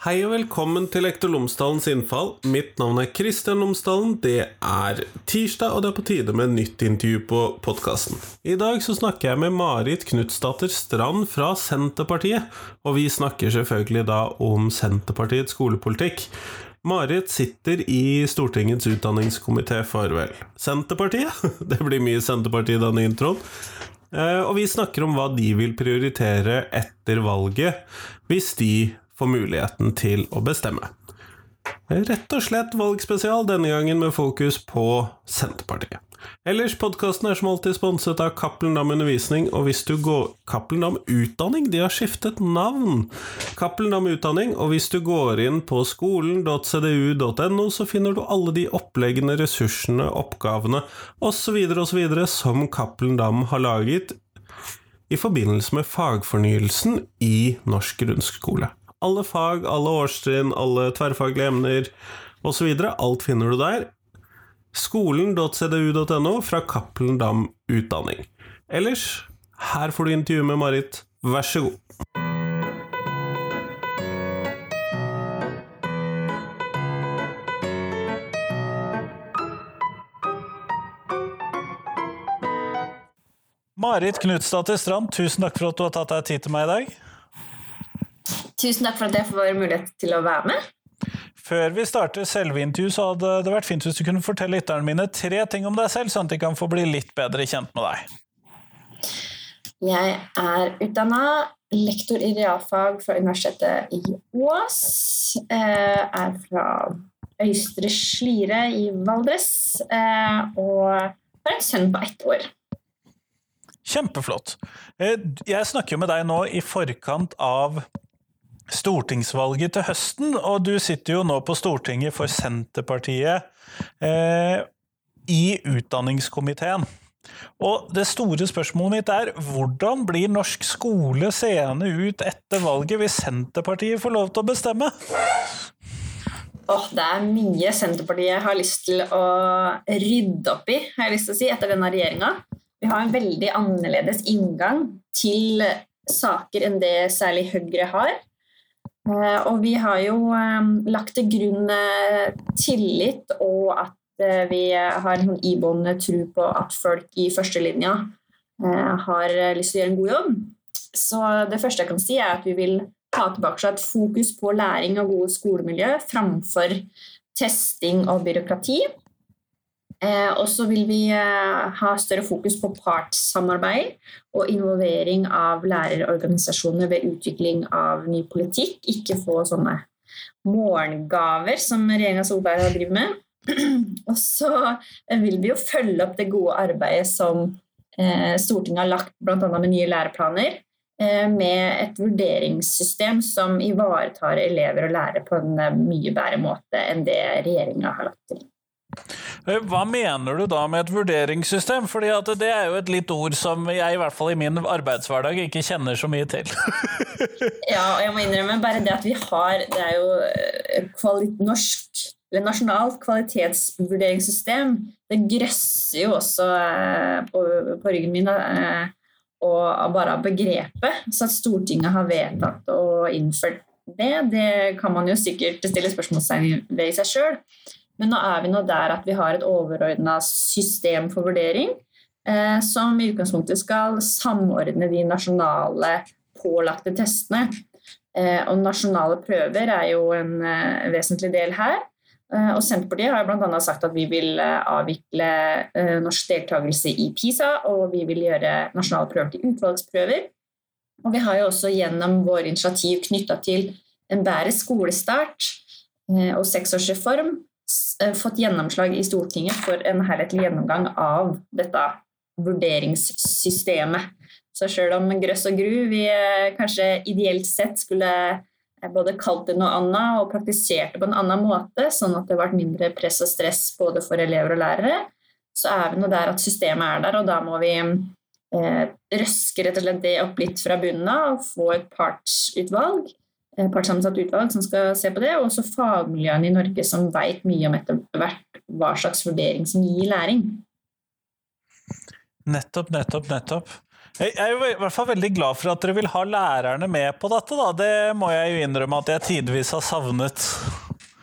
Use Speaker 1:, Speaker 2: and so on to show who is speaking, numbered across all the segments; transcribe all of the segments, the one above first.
Speaker 1: Hei og velkommen til Lektor Lomsdalens innfall. Mitt navn er Kristian Lomsdalen. Det er tirsdag, og det er på tide med nytt intervju på podkasten. I dag så snakker jeg med Marit Knutsdatter Strand fra Senterpartiet, og vi snakker selvfølgelig da om Senterpartiets skolepolitikk. Marit sitter i Stortingets utdanningskomité for vel Senterpartiet? Det blir mye Senterpartiet i denne introen. Eh, og vi snakker om hva de vil prioritere etter valget, hvis de får muligheten til å bestemme. Rett og slett valgspesial, denne gangen med fokus på Senterpartiet. Ellers, podkasten er som alltid sponset av Cappelen Dam Undervisning, og hvis du går Cappelen Dam Utdanning, de har skiftet navn! Cappelen Dam Utdanning, og hvis du går inn på skolen.cdu.no, så finner du alle de oppleggene, ressursene, oppgavene osv. osv. som Cappelen Dam har laget i forbindelse med fagfornyelsen i norsk grunnskole. Alle fag, alle årstrinn, alle tverrfaglige emner osv. Alt finner du der. Skolen.cdu.no fra Cappelen Dam Utdanning. Ellers, her får du intervju med Marit. Vær så god. Marit Knutsdatter Strand, tusen takk for at du har tatt deg tid til meg i dag.
Speaker 2: Tusen takk for at jeg får mulighet til å være med.
Speaker 1: Før vi starter selve intervjuet, så hadde det vært fint hvis du kunne fortelle lytterne mine tre ting om deg selv, sånn at de kan få bli litt bedre kjent med deg.
Speaker 2: Jeg er utdanna lektor i realfag fra Universitetet i Ås. Eh, er fra Øystre Slidre i Valdres. Eh, og har en sønn på ett år.
Speaker 1: Kjempeflott. Eh, jeg snakker med deg nå i forkant av stortingsvalget til høsten, og du sitter jo nå på Stortinget for Senterpartiet eh, i utdanningskomiteen. Og det store spørsmålet mitt er hvordan blir norsk skole seende ut etter valget hvis Senterpartiet får lov til å bestemme?
Speaker 2: Oh, det er mye Senterpartiet har lyst til å rydde opp i har jeg lyst til å si, etter denne regjeringa. Vi har en veldig annerledes inngang til saker enn det særlig Høyre har. Eh, og vi har jo eh, lagt til grunn eh, tillit og at vi har en sånn iboende tro på at folk i førstelinja har lyst til å gjøre en god jobb. Så det første jeg kan si, er at vi vil ta tilbake et fokus på læring og gode skolemiljø framfor testing og byråkrati. Eh, og så vil vi eh, ha større fokus på partssamarbeid og involvering av lærerorganisasjoner ved utvikling av ny politikk. Ikke få sånne morgengaver som regjeringa Solberg har drevet med. og så vil vi jo følge opp det gode arbeidet som eh, Stortinget har lagt bl.a. med nye læreplaner. Eh, med et vurderingssystem som ivaretar elever og lærere på en mye bedre måte enn det regjeringa har lagt til.
Speaker 1: Eh, hva mener du da med et vurderingssystem? Fordi det er jo et litt ord som jeg i hvert fall i min arbeidshverdag ikke kjenner så mye til.
Speaker 2: ja, og jeg må innrømme bare det at vi har Det er jo eh, norsk eller nasjonalt kvalitetsvurderingssystem. Det grøsser jo også eh, på, ryggen min og bare av begrepet. Så at Stortinget har vedtatt og innført det, det kan man jo sikkert stille spørsmålstegn ved i seg sjøl. Men nå er vi nå der at vi har et overordna system for vurdering eh, som i utgangspunktet skal samordne de nasjonale pålagte testene. Eh, og nasjonale prøver er jo en eh, vesentlig del her. Eh, og Senterpartiet har bl.a. sagt at vi vil eh, avvikle eh, norsk deltakelse i PISA, og vi vil gjøre nasjonale prøver til utvalgsprøver. Og vi har jo også gjennom våre initiativ knytta til en bedre skolestart og seksårsreform fått gjennomslag i Stortinget for en helhetlig gjennomgang av dette vurderingssystemet. Så selv om Grøss og Gru vi eh, kanskje ideelt sett skulle eh, både kalt det noe annet og praktisert det på en annen måte, sånn at det ble mindre press og stress både for elever og lærere, så er vi nå der at systemet er der, og da må vi eh, røske rett og slett det opp litt fra bunnen av og få et partsutvalg Eh, partssammensatt utvalg som skal se på det, og også fagmiljøene i Norge som vet mye om etter hvert hva slags vurdering som gir læring.
Speaker 1: Nettopp, nettopp, nettopp.
Speaker 3: Jeg er jo i hvert fall veldig glad for at dere vil ha lærerne med på dette. Da. Det må jeg jo innrømme at jeg tidvis har savnet.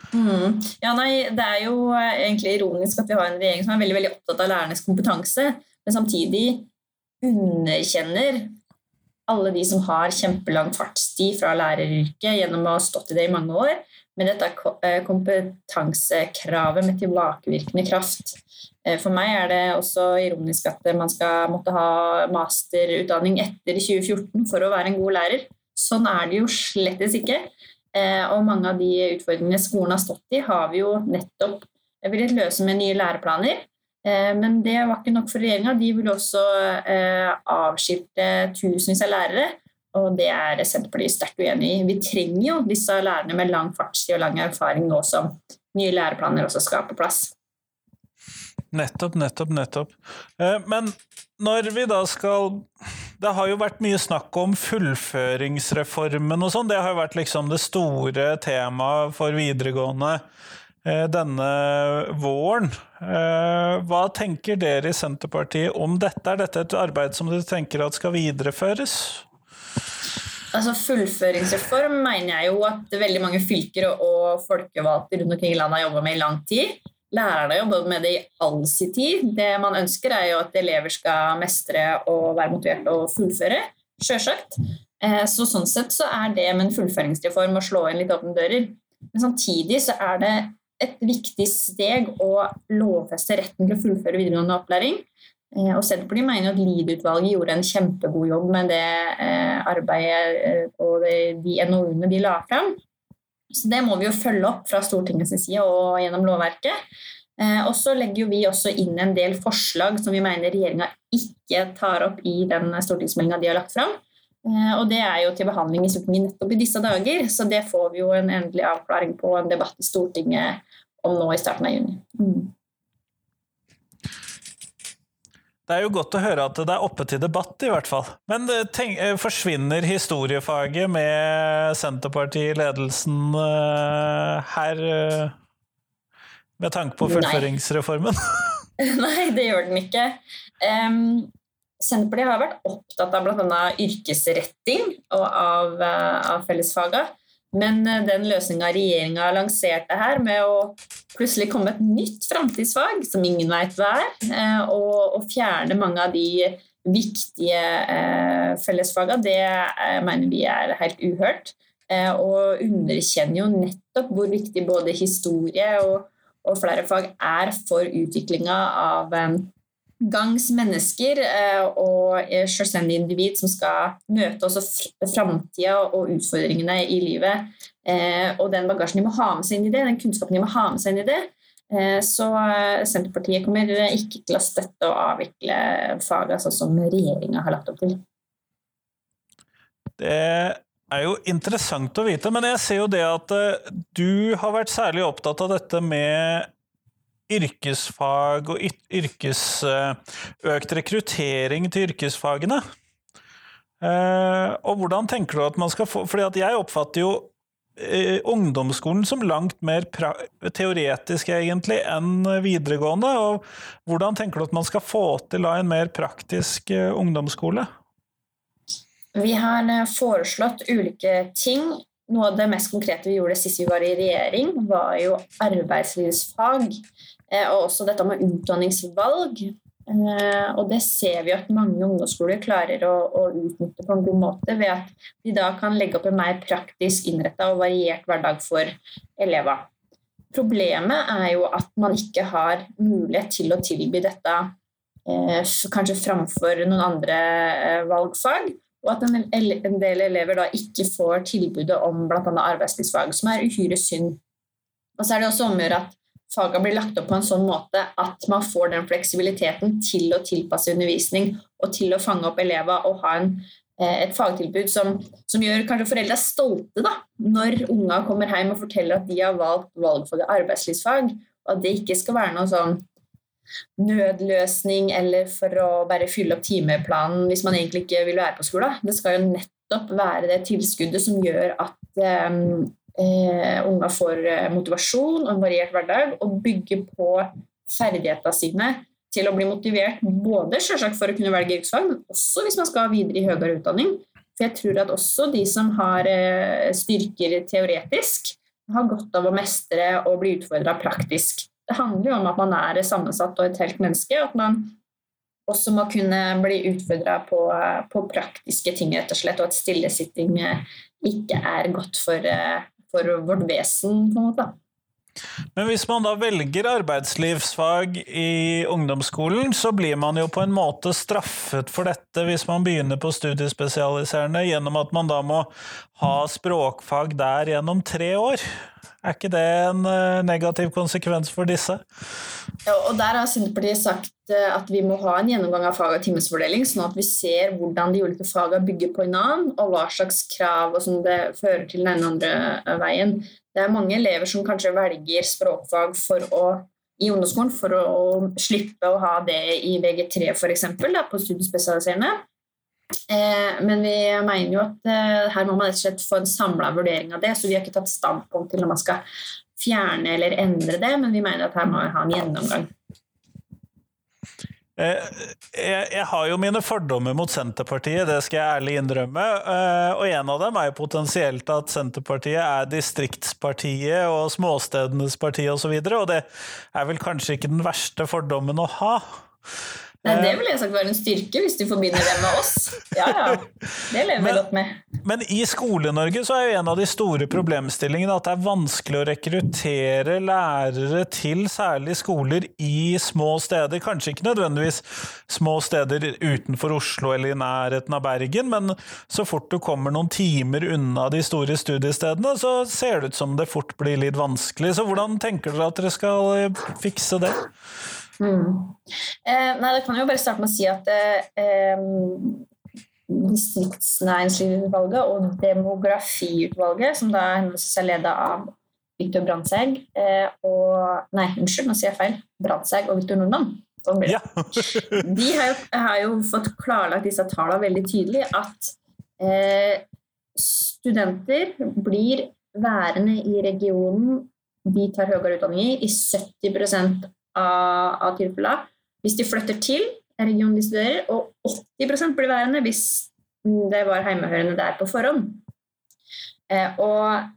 Speaker 2: Mm. Ja, nei, Det er jo egentlig ironisk at vi har en regjering som er veldig, veldig opptatt av lærernes kompetanse, men samtidig underkjenner alle de som har kjempelang fartstid fra læreryrket gjennom å ha stått i det i mange år, med dette eh, kompetansekravet med tilbakevirkende kraft. Eh, for meg er det også ironisk at man skal måtte ha masterutdanning etter 2014 for å være en god lærer. Sånn er det jo slettes ikke. Eh, og mange av de utfordringene skolen har stått i, har vi jo nettopp villet løse med nye læreplaner. Eh, men det var ikke nok for regjeringa. De ville også avskilte tusenvis av lærere. Og det er Senterpartiet sterkt uenig i. Vi trenger jo disse lærerne med lang fartstid og lang erfaring nå som nye læreplaner også skal på plass.
Speaker 3: Nettopp, nettopp, nettopp. Eh, men når vi da skal Det har jo vært mye snakk om fullføringsreformen og sånn. Det har jo vært liksom det store temaet for videregående eh, denne våren. Eh, hva tenker dere i Senterpartiet om dette? Er dette et arbeid som dere tenker at skal videreføres?
Speaker 2: Altså Fullføringsreform mener jeg jo at veldig mange fylker og folkevalgte rundt omkring i landet har jobba med i lang tid. Lærerne jobber med det i all sin tid. Det man ønsker, er jo at elever skal mestre og være motivert og fullføre. Sjølsagt. Eh, så sånn sett så er det med en fullføringsreform å slå inn litt åpne dører. Men samtidig så er det et viktig steg å lovfeste retten til å fullføre videregående opplæring. Eh, og Senterpartiet mener at Lied-utvalget gjorde en kjempegod jobb med det eh, arbeidet og de NOU-ene de la fram. Så det må vi jo følge opp fra Stortingets side og gjennom lovverket. Eh, og så legger vi også inn en del forslag som vi mener regjeringa ikke tar opp i den stortingsmeldinga de har lagt fram. Eh, og det er jo til behandling i Stortinget nettopp i disse dager, så det får vi jo en endelig avklaring på en debatt i Stortinget om nå i starten av juni. Mm.
Speaker 3: Det er jo godt å høre at det er oppe til debatt, i hvert fall. Men eh, tenk, eh, forsvinner historiefaget med Senterpartiet i ledelsen her med tanke på fullføringsreformen?
Speaker 2: Nei. Nei, det gjør den ikke. Um, Senterpartiet har vært opptatt av bl.a. yrkesretting og av, uh, av fellesfaga. Men eh, den løsninga regjeringa lanserte her, med å plutselig komme et nytt framtidsfag som ingen veit hva er, eh, og, og, fjerne mange av de viktige eh, fellesfagene, det eh, mener vi er helt uhørt. Eh, og underkjenner jo nettopp hvor viktig både historie og, og flere fag er for utviklinga av eh, gangs mennesker eh, og selvstendige individ som skal møte også framtida og utfordringene i livet. Eh, og den bagasjen de må ha med seg inn i det, den kunnskapen de må ha med seg inn i det. Eh, så Senterpartiet kommer ikke til å støtte å avvikle faget sånn som regjeringa har lagt opp til.
Speaker 3: Det er jo interessant å vite, men jeg ser jo det at du har vært særlig opptatt av dette med yrkesfag og yrkes, eh, økt rekruttering til yrkesfagene. Eh, og hvordan tenker du at man skal få Fordi jeg oppfatter jo eh, ungdomsskolen som langt mer teoretisk egentlig enn videregående. Og hvordan tenker du at man skal få til en mer praktisk ungdomsskole?
Speaker 2: Vi har foreslått ulike ting. Noe av det mest konkrete vi gjorde sist vi var i regjering, var jo arbeidslivsfag. Eh, og også dette med utdanningsvalg. Eh, og det ser vi at mange ungdomsskoler klarer å, å, utnytte på en god måte ved at de da kan legge opp en mer praktisk innretta og variert hverdag for elever. Problemet er jo at man ikke har mulighet til å tilby dette eh, kanskje framfor noen andre valgfag. Og at en, del elever da ikke får tilbudet om bl.a. arbeidslivsfag, som er uhyre synd. Og så er det også om å gjøre at fagene blir lagt opp på en sånn måte at man får den fleksibiliteten til å tilpasse undervisning og til å fange opp elever og ha en, eh, et fagtilbud som, som, gjør kanskje foreldre stolte da, når unger kommer hjem og forteller at de har valgt valgfaget arbeidslivsfag, og at det ikke skal være noe sånn nødløsning eller for å bare fylle opp timeplanen hvis man egentlig ikke vil være på skolen. Det skal jo nettopp være det tilskuddet som gjør at um, eh, unger får eh, motivasjon og en variert hverdag, og bygger på ferdighetene sine til å bli motivert både selvsagt for å kunne velge yrkesfag, men også hvis man skal videre i høyere utdanning. For jeg tror at også de som har eh, styrker teoretisk, har godt av å mestre og bli utfordra praktisk. Handler jo om at man er sammensatt og et helt menneske, at man også må kunne bli utfordra på, på, praktiske ting, rett og slett, og at stillesitting ikke er godt for, for vårt vesen, på en måte.
Speaker 3: Men hvis man da velger arbeidslivsfag i ungdomsskolen, så blir man jo på en måte straffet for dette hvis man begynner på studiespesialiserende, gjennom at man da må ha språkfag der gjennom tre år. Er ikke det en eh, negativ konsekvens for disse?
Speaker 2: Ja, og Der har Senterpartiet sagt eh, at vi må ha en gjennomgang av fag- og timesfordeling, sånn at vi ser hvordan de ulike fagene bygger på hverandre, og hva slags krav og sånn det fører til den ene andre eh, veien. Det er mange elever som kanskje velger språkfag å, i ungdomsskolen for å, å slippe å ha det i VG3 f.eks. på studiespesialiserende. Eh, men vi mener jo at eh, her må man rett og slett få en samla vurdering av det, så vi har ikke tatt standpunkt til om man skal fjerne eller endre det, men vi mener at her må vi ha en gjennomgang.
Speaker 3: Eh, jeg, har jo mine fordommer mot Senterpartiet, det skal jeg ærlig innrømme. Og en av dem er jo potensielt at Senterpartiet er distriktspartiet og småstedenes parti osv. Og, så videre, og det er vel kanskje ikke den verste fordommen å ha.
Speaker 2: Nei, det vil jeg sagt være en styrke, hvis du forbinder det med oss. Ja, ja. Det lever vi godt med.
Speaker 3: Men i Skole-Norge så er jo en av de store problemstillingene at det er vanskelig å rekruttere lærere til særlig skoler i små steder. Kanskje ikke nødvendigvis små steder utenfor Oslo eller i nærheten av Bergen, men så fort du kommer noen timer unna de store studiestedene, så ser det ut som det fort blir litt vanskelig. Så hvordan tenker dere at dere skal fikse det?
Speaker 2: Mm. Eh, nei, da kan jeg jo bare starte med å si at eh, Distriktsnæringslivsutvalget og Demografiutvalget, som da henholdsvis er ledet av Viktor Brandtzæg eh, og Nei, unnskyld, nå sier jeg feil. Brandtzæg og Viktor Nordmann. Ja. de har jo, har jo, fått klarlagt disse tallene veldig tydelig, at eh, studenter blir værende i regionen de tar høyere utdanning i, i 70 av, av tilfellene. Hvis de flytter til regionen de studerer, og 80% blir værende hvis det var heimehørende der på forhånd. Eh, og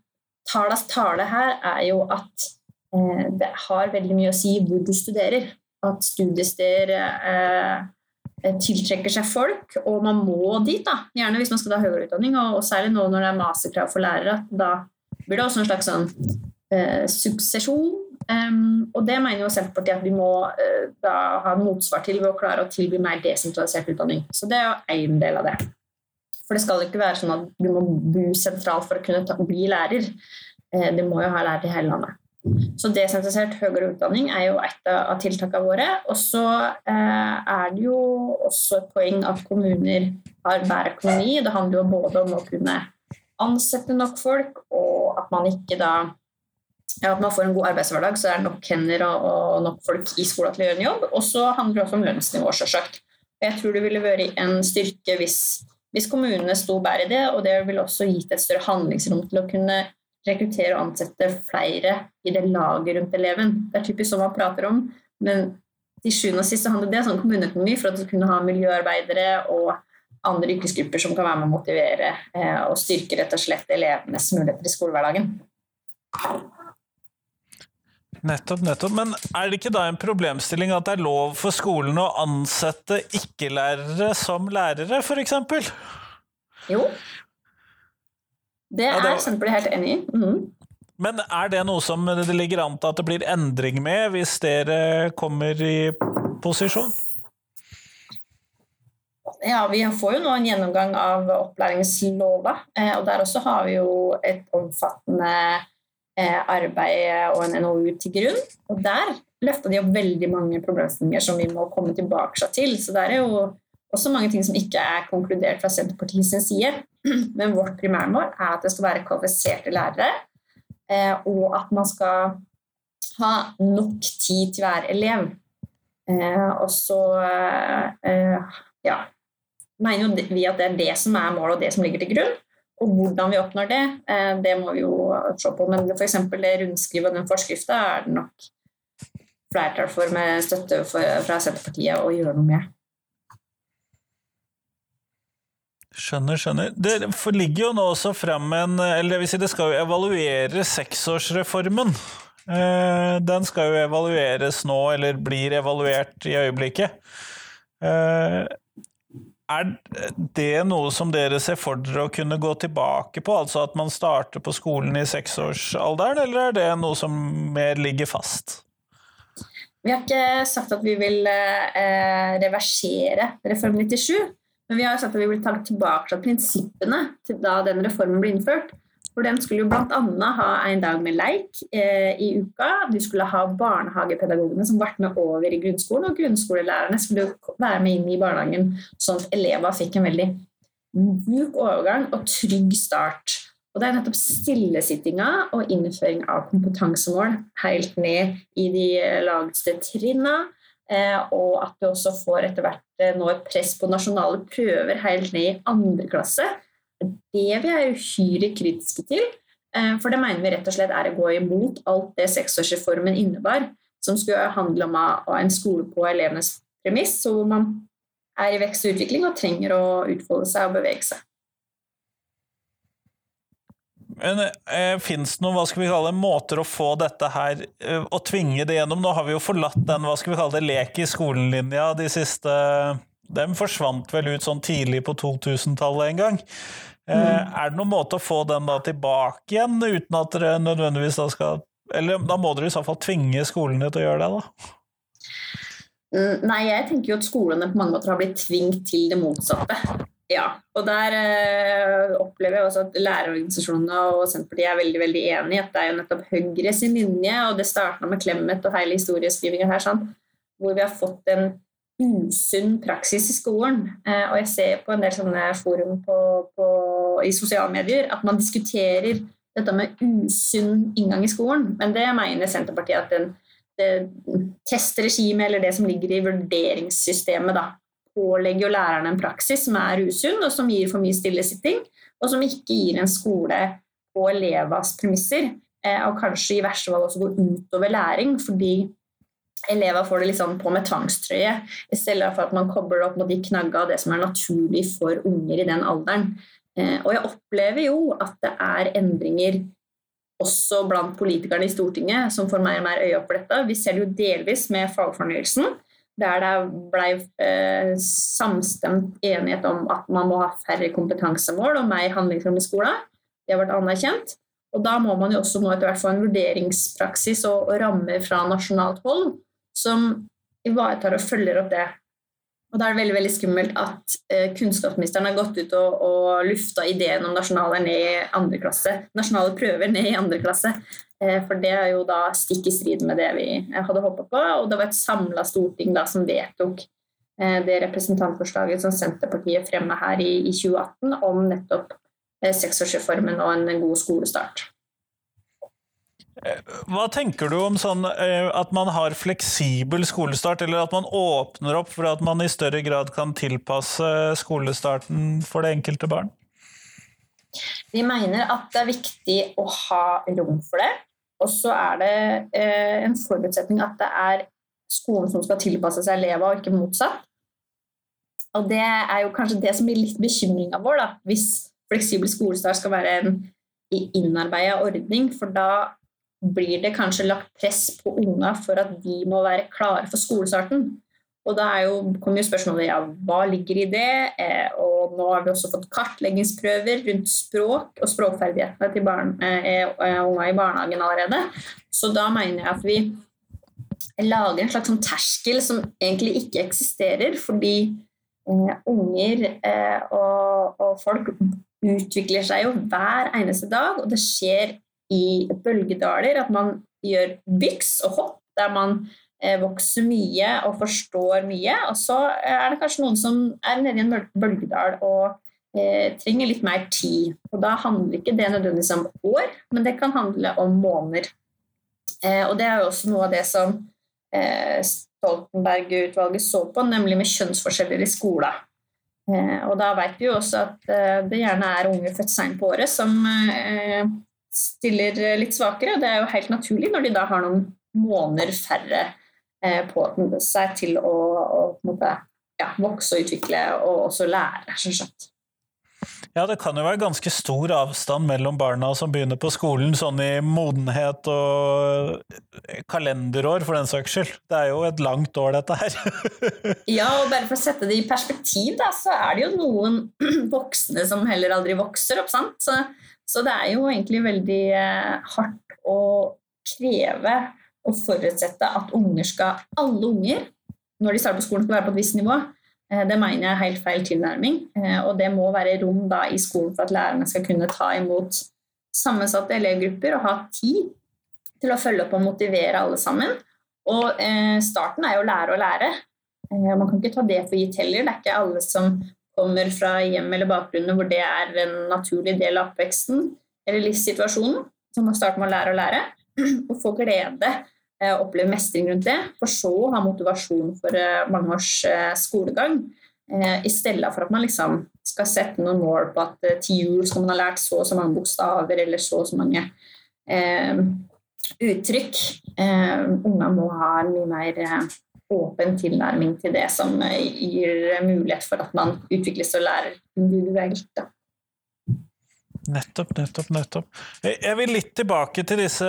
Speaker 2: tallas tale her er jo at eh, det har veldig mye å si hvor du studerer. At studiesteder eh, tiltrekker seg folk, og man må dit, da. Gjerne hvis man skal ta høyere utdanning, og, og særlig nå når det er masterkrav for lærere. Da blir det også en slags sånn eh, suksesjon Og det mener jo Senterpartiet at vi må uh, da ha motsvar til ved å klare å tilby mer desentralisert utdanning. Så det er jo én del av det. For det skal ikke være sånn at du må bo sentralt for å kunne ta, bli lærer. Uh, du må jo ha lærer i hele landet. Så desentralisert høyere utdanning er jo et av tiltakene våre. Og så uh, er det jo også et poeng at kommuner har bedre økonomi. Det handler jo både om å kunne ansette nok folk, og at man ikke da ja, at man får en god arbeidshverdag, så er det nok hender og, og nok folk i skolen til å gjøre en jobb. Og så handler det også om lønnsnivå, selvsagt. Jeg tror det ville vært en styrke hvis, hvis kommunene sto bedre i det, og det ville også gitt et større handlingsrom til å kunne rekruttere og ansette flere i det laget rundt eleven. Det er typisk sånn man prater om, men til sjuende og sist handler det om kommuneøkonomi for at du kunne ha miljøarbeidere og andre yrkesgrupper som kan være med å motivere eh, og styrke rett og slett elevenes muligheter i skolehverdagen.
Speaker 3: Nettopp, nettopp. Men er det ikke da en problemstilling at det er lov for skolen å ansette ikke-lærere som lærere, f.eks.?
Speaker 2: Jo. Det er ja. Senterpartiet helt enig i. Mm.
Speaker 3: Men er det noe som det ligger an til at det blir endring med, hvis dere kommer i posisjon?
Speaker 2: Ja, Vi får jo nå en gjennomgang av opplæringslova, eh, og der også har vi jo et omfattende arbeid og en NOU til grunn. Og der løfta de opp veldig mange problemstillinger som vi må komme tilbake til. Så det er jo også mange ting som ikke er konkludert fra Senterpartiets side. Men vårt primærmål er at det skal være kvalifiserte lærere, eh, og at man skal ha nok tid til hver elev. Eh, og så ja, mener vi at det er det som er målet, og det som ligger til grunn. Og hvordan vi oppnår det, det må vi jo se på. Men f.eks. det rundskrivet og den forskrifta er det nok flertall for med støtte fra Senterpartiet å gjøre noe med.
Speaker 3: Skjønner, skjønner. Det ligger jo nå også frem en Eller det vil si, det skal jo evaluere seksårsreformen. Eh, den skal jo evalueres nå, eller blir evaluert i øyeblikket. Er det noe som dere ser for dere å kunne gå tilbake på, altså at man starter på skolen i seksårsalderen, eller er det noe som mer ligger fast?
Speaker 2: Vi har ikke sagt at vi vil eh, reversere Reform 97. Men vi har sagt at vi vil ta tilbake til prinsippene til da den reformen ble innført. For den skulle jo bl.a. ha en dag med leik eh, i uka. Du skulle ha barnehagepedagogene som ble med over i grunnskolen, og grunnskolelærerne skulle være med inn i barnehagen, sånn at elever fikk en veldig mjuk overgang og trygg start. Og Det er nettopp stillesittinga og innføring av kompetansemål helt ned i de lagste trinna Eh, og at du også får etter hvert eh, nå et press på nasjonale prøver helt ned i andre klasse. Det vi er uhyre kritiske til. Eh, for det mener vi rett og slett er å gå imot alt det seksårsreformen innebar, som skulle handle om å ha en skole på elevenes premiss, hvor man er i vekst og utvikling og trenger å utfolde seg og bevege seg.
Speaker 3: Men eh, Fins det noen hva skal vi kalle måter å få dette her eh, Å tvinge det gjennom? Nå har vi jo forlatt den hva skal vi kalle det, lek i skolen-linja de siste Den forsvant vel ut sånn tidlig på 2000-tallet en gang. Eh, mm. Er det noen måte å få den da tilbake igjen, uten at dere nødvendigvis da skal Eller da må dere i så fall tvinge skolene til å gjøre det, da?
Speaker 2: Mm, nei, jeg tenker jo at skolene på mange måter har blitt tvingt til det motsatte. Ja, og der eh, opplever jeg også at lærerorganisasjonene og Senterpartiet er veldig veldig enig i at det er jo nettopp Høyre sin linje, og det starta med Clemet og hele historieskrivinga her, sånn, hvor vi har fått en usunn praksis i skolen. Eh, og jeg ser på en del sånne forum på, på, i sosiale medier at man diskuterer dette med usunn inngang i skolen, men det mener Senterpartiet at den, det testregimet eller det som ligger i vurderingssystemet, da, pålegger jo lærerne en praksis som er usunn, og som gir for mye stillesitting, og som ikke gir en skole på elevas premisser, eh, og kanskje i verste fall også går utover læring, fordi elever får det sånn på med tvangstrøye, i stedet for at man kobler det opp mot de knagga av det som er naturlig for unger i den alderen. Eh, og jeg opplever jo at det er endringer også blant politikerne i Stortinget som får mer og mer øye opp for dette. Vi ser det jo delvis med fagfornyelsen, der det ble eh, samstemt enighet om at man må ha færre kompetansemål og mer handlingsrom i skolen. Det har vært anerkjent. Og da må man jo også nå etter hvert få en vurderingspraksis og, og rammer fra nasjonalt hold som ivaretar og følger opp det. Og da er det veldig veldig skummelt at eh, kunnskapsministeren har gått ut og, og lufta ideen om nasjonale, nasjonale prøver ned i andre klasse. Eh, for det er jo da stikk i strid med det vi hadde håpa på. Og det var et samla storting da som vedtok eh, det representantforslaget som Senterpartiet fremma her i, i 2018 om nettopp eh, seksårsreformen og en god skolestart.
Speaker 3: Hva tenker du om sånn at man har fleksibel skolestart, eller at man åpner opp for at man i større grad kan tilpasse skolestarten for det enkelte barn?
Speaker 2: Vi mener at det er viktig å ha rom for det. Og så er det eh, en forutsetning at det er skolen som skal tilpasse seg elevene, og ikke motsatt. Og det er jo kanskje det som blir litt bekymringa vår, da, hvis fleksibel skolestart skal være en innarbeida ordning. For da blir det kanskje lagt press på unga for at de må være klare for skolestarten. Og da kommer jo spørsmålet ja, hva ligger i det? Eh, og nå har vi også fått kartleggingsprøver rundt språk og språkferdighetene til barn, eh, unga i barnehagen allerede. Så da mener jeg at vi lager en slags sånn terskel som egentlig ikke eksisterer, fordi eh, unger eh, og, og, folk utvikler seg jo hver eneste dag, og det skjer i bølgedaler at man gjør byks og hopp der man Eh, vokser mye og forstår mye. Og så er det kanskje noen som er nede i en bølgedal og eh, trenger litt mer tid. Og da handler ikke det nødvendigvis om år, men det kan handle om måneder. Eh, og det er jo også noe av det som eh, Stoltenberg-utvalget så på, nemlig med kjønnsforskjeller i skolen. Eh, og da vet vi jo også at eh, det gjerne er unge født seint på året som stiller litt svakere, og det er jo helt naturlig når de da har noen måneder færre på seg til å, å måte, ja, vokse og utvikle, og også lære, selvsagt.
Speaker 3: Ja, det kan jo være ganske stor avstand mellom barna som begynner på skolen, sånn i modenhet og kalenderår, for den saks skyld. Det er jo et langt år, dette her.
Speaker 2: ja, og bare for å sette det i perspektiv, da, så er det jo noen voksne som heller aldri vokser opp, sant. Så, så det er jo egentlig veldig eh, hardt å kreve og forutsette at unger skal Alle unger, når de starter på skolen, skal være på et visst nivå. Eh, det mener jeg er helt feil tilnærming. Eh, og det må være rom da i skolen for at lærerne skal kunne ta imot sammensatte elevgrupper og ha tid til å følge opp og motivere alle sammen. Og starten er jo å lære å lære. Man kan ikke ta det for gitt heller. Det er ikke alle som kommer fra hjem eller bakgrunner hvor det er en naturlig del av oppveksten eller livssituasjonen. som man starter med å lære å lære og få glede Eh, oppleve mestring rundt det, for så å ha motivasjon for eh, mange års eh, skolegang. I stedet for at man liksom skal sette noen mål på at til jul skal man ha lært så og så mange bokstaver eller så og så mange eh, uttrykk. Eh, Unger må ha en mye mer åpen tilnærming til det som gir mulighet for at man utvikles og lærer individuelt. Da.
Speaker 3: Nettopp, nettopp, nettopp. Jeg vil litt tilbake til disse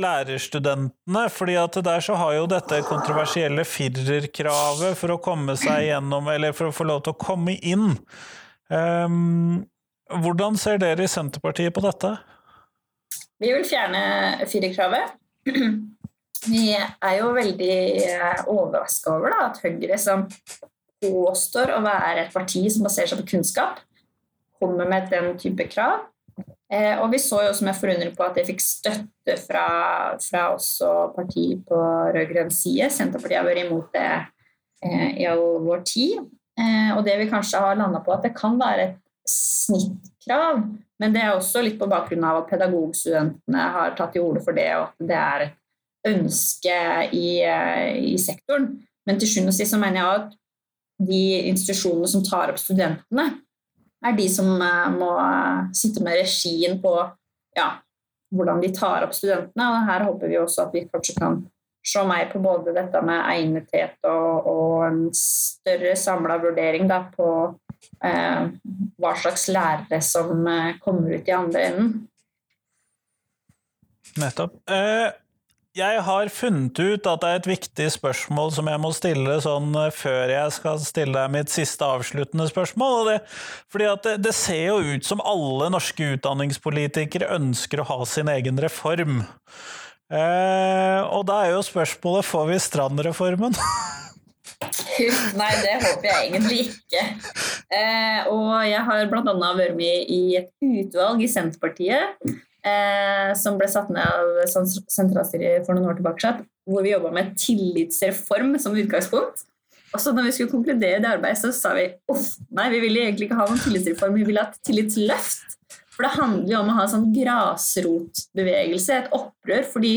Speaker 3: lærerstudentene. fordi at der så har jo dette kontroversielle firerkravet for å komme seg gjennom, eller for å få lov til å komme inn. Um, hvordan ser dere i Senterpartiet på dette?
Speaker 2: Vi vil fjerne firerkravet. Vi er jo veldig eh, overraska over da, at Høyre, som påstår å være et parti som baserer seg på kunnskap, kommer med den type krav. Eh, og vi så jo også med forundring på at det fikk støtte fra, fra også partiet på rød-grønn side. Senterpartiet har vært imot det eh, i all vår tid. Eh, og det vi kanskje har landa på, at det kan være et snittkrav. Men det er også litt på bakgrunn av at pedagogstudentene har tatt til orde for det, og at det er et ønske i, eh, i sektoren. Men til sjuende og sist så mener jeg at de institusjonene som tar opp studentene, er de som eh, må sitte med regien på ja, hvordan de tar opp studentene. Og her håper vi også at vi kanskje kan se mer på både dette med egnethet og, og en større samla vurdering da, på eh, hva slags lærere som eh, kommer ut i andre enden.
Speaker 3: Nettopp. Eh, jeg har funnet ut at det er et viktig spørsmål som jeg må stille sånn eh, før jeg skal stille deg mitt siste avsluttende spørsmål. Det, fordi det, det, ser jo ut som alle norske utdanningspolitikere ønsker å ha sin egen reform. Eh, og da er jo spørsmålet får vi Strand-reformen?
Speaker 2: Nei, det håper jeg egentlig ikke. Eh, og jeg har bl.a. vært med i et utvalg i Senterpartiet eh, som ble satt ned av sentralstyret for noen år tilbake, hvor vi jobba med tillitsreform som utgangspunkt. Og så når vi skulle konkludere det arbeidet, så sa vi uff, nei, vi ville egentlig ikke ha noen tillitsreform, vi ville ha et tillitsløft. For det handler jo om å ha en sånn grasrotbevegelse, et opprør. fordi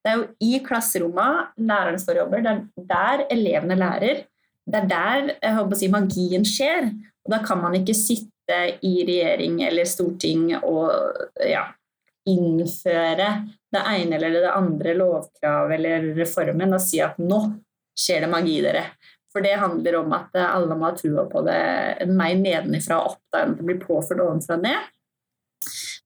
Speaker 2: det er jo i klasserommet lærerne står og jobber, det er der elevene lærer. Det er der jeg håper å si, magien skjer. Og da kan man ikke sitte i regjering eller storting og ja, innføre det ene eller det andre lovkravet eller reformen og si at nå skjer det magi, dere. For det handler om at alle må ha trua på det mer nedenifra og opp enn det blir påført ovenfra og ned.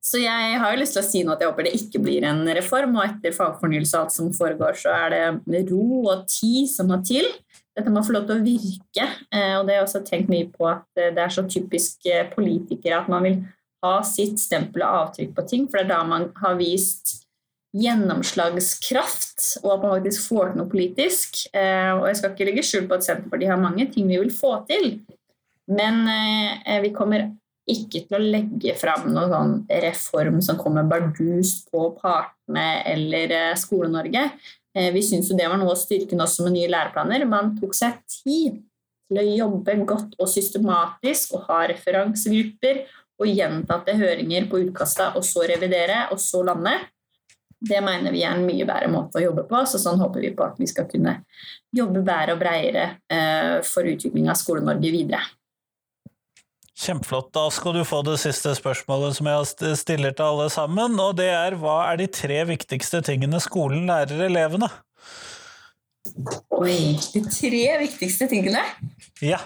Speaker 2: Så jeg har jo lyst til å si nå at jeg håper det ikke blir en reform, og etter fagfornyelse og alt som foregår, så er det ro og tid som må til. Dette må få lov til å virke, eh, og det har jeg også tenkt mye på at det er så typisk eh, politikere at man vil ha sitt stempel og avtrykk på ting, for det er da man har vist gjennomslagskraft, og at man faktisk får til noe politisk. Eh, og jeg skal ikke legge skjul på at Senterpartiet har mange ting vi vil få til, men eh, vi kommer ikke til å legge fram noen sånn reform som kommer bardus på partene eller eh, Skole-Norge. Vi syns jo det var noe av styrken også med nye læreplaner. Man tok seg tid til å jobbe godt og systematisk og ha referansegrupper og gjentatte høringer på utkastet, og så revidere, og så lande. Det mener vi er en mye bedre måte å jobbe på, så sånn håper vi på at vi skal kunne jobbe bedre og bredere eh, for utvikling av Skole-Norge videre.
Speaker 3: Kjempeflott. Da skal du få det siste spørsmålet som jeg stiller til alle sammen, og det er hva er de tre viktigste tingene skolen lærer elevene?
Speaker 2: Oi, de tre viktigste tingene.
Speaker 3: Ja.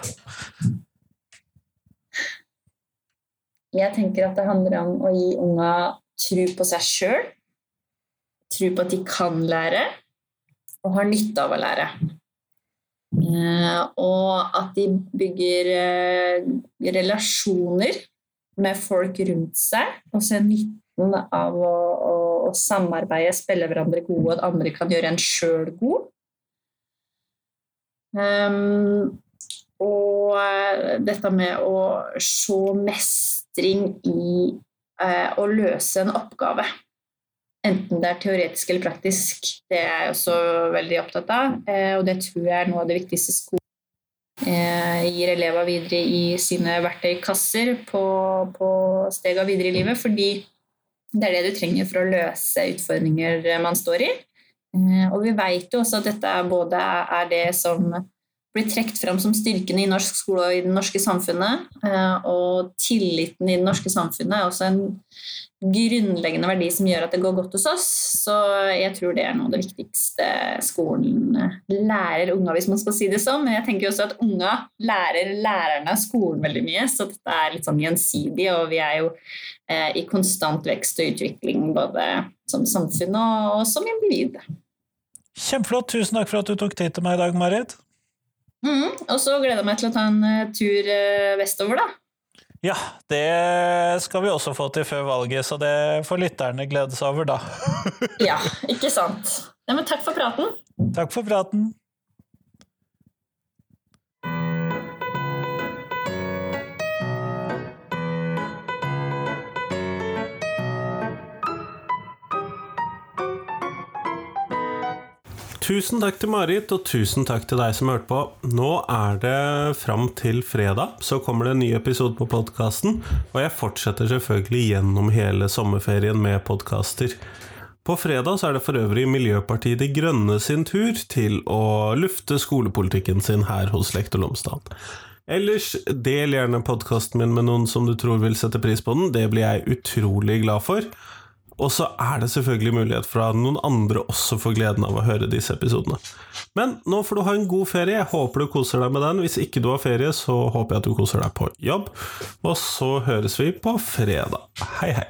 Speaker 2: Jeg tenker at det handler om å gi unga tro på seg sjøl, tro på at de kan lære, og har nytte av å lære. Eh, og at de bygger eh, relasjoner med folk rundt seg, og ser nytten av å, å, å samarbeide, spille hverandre gode, og at andre kan gjøre en sjøl god. Um, og eh, dette med å se mestring i eh, å løse en oppgave. Enten det er teoretisk eller praktisk. Det er jeg også veldig opptatt av, Eh, og det tror jeg er noe av det viktigste skolen eh, gir elever videre i sine verktøykasser på, på stega videre i livet, fordi det er det du trenger for å løse utfordringer man står i. Og vi vet jo også at dette både er det som blir trukket fram som styrkene i norsk skole og i det norske samfunnet. Og tilliten i det norske samfunnet er også en grunnleggende verdi som gjør at det går godt hos oss. Så jeg tror det er noe av det viktigste skolen lærer unga, hvis man skal si det sånn. Men jeg tenker også at unga lærer lærerne av skolen veldig mye, så dette er litt sånn gjensidig. Og vi er jo eh, i konstant vekst og utvikling både som samfunn og som individ.
Speaker 3: Kjempeflott. Tusen takk for at du tok tid til meg i dag, Marit.
Speaker 2: Mm, og så gleder jeg meg til å ta en uh, tur uh, vestover, da.
Speaker 3: Ja, det skal vi også få til før valget, så det får lytterne glede seg over da.
Speaker 2: ja, ikke sant. Ja, men takk for praten.
Speaker 3: Takk for praten.
Speaker 1: Tusen takk til Marit, og tusen takk til deg som hørte på. Nå er det fram til fredag, så kommer det en ny episode på podkasten. Og jeg fortsetter selvfølgelig gjennom hele sommerferien med podkaster. På fredag så er det for øvrig Miljøpartiet De Grønne sin tur til å lufte skolepolitikken sin her hos Lektor Lomsdal. Ellers, del gjerne podkasten min med noen som du tror vil sette pris på den. Det blir jeg utrolig glad for. Og så er det selvfølgelig mulighet for at noen andre også får gleden av å høre disse episodene. Men nå får du ha en god ferie. Jeg håper du koser deg med den. Hvis ikke du har ferie, så håper jeg at du koser deg på jobb. Og så høres vi på fredag. Hei, hei.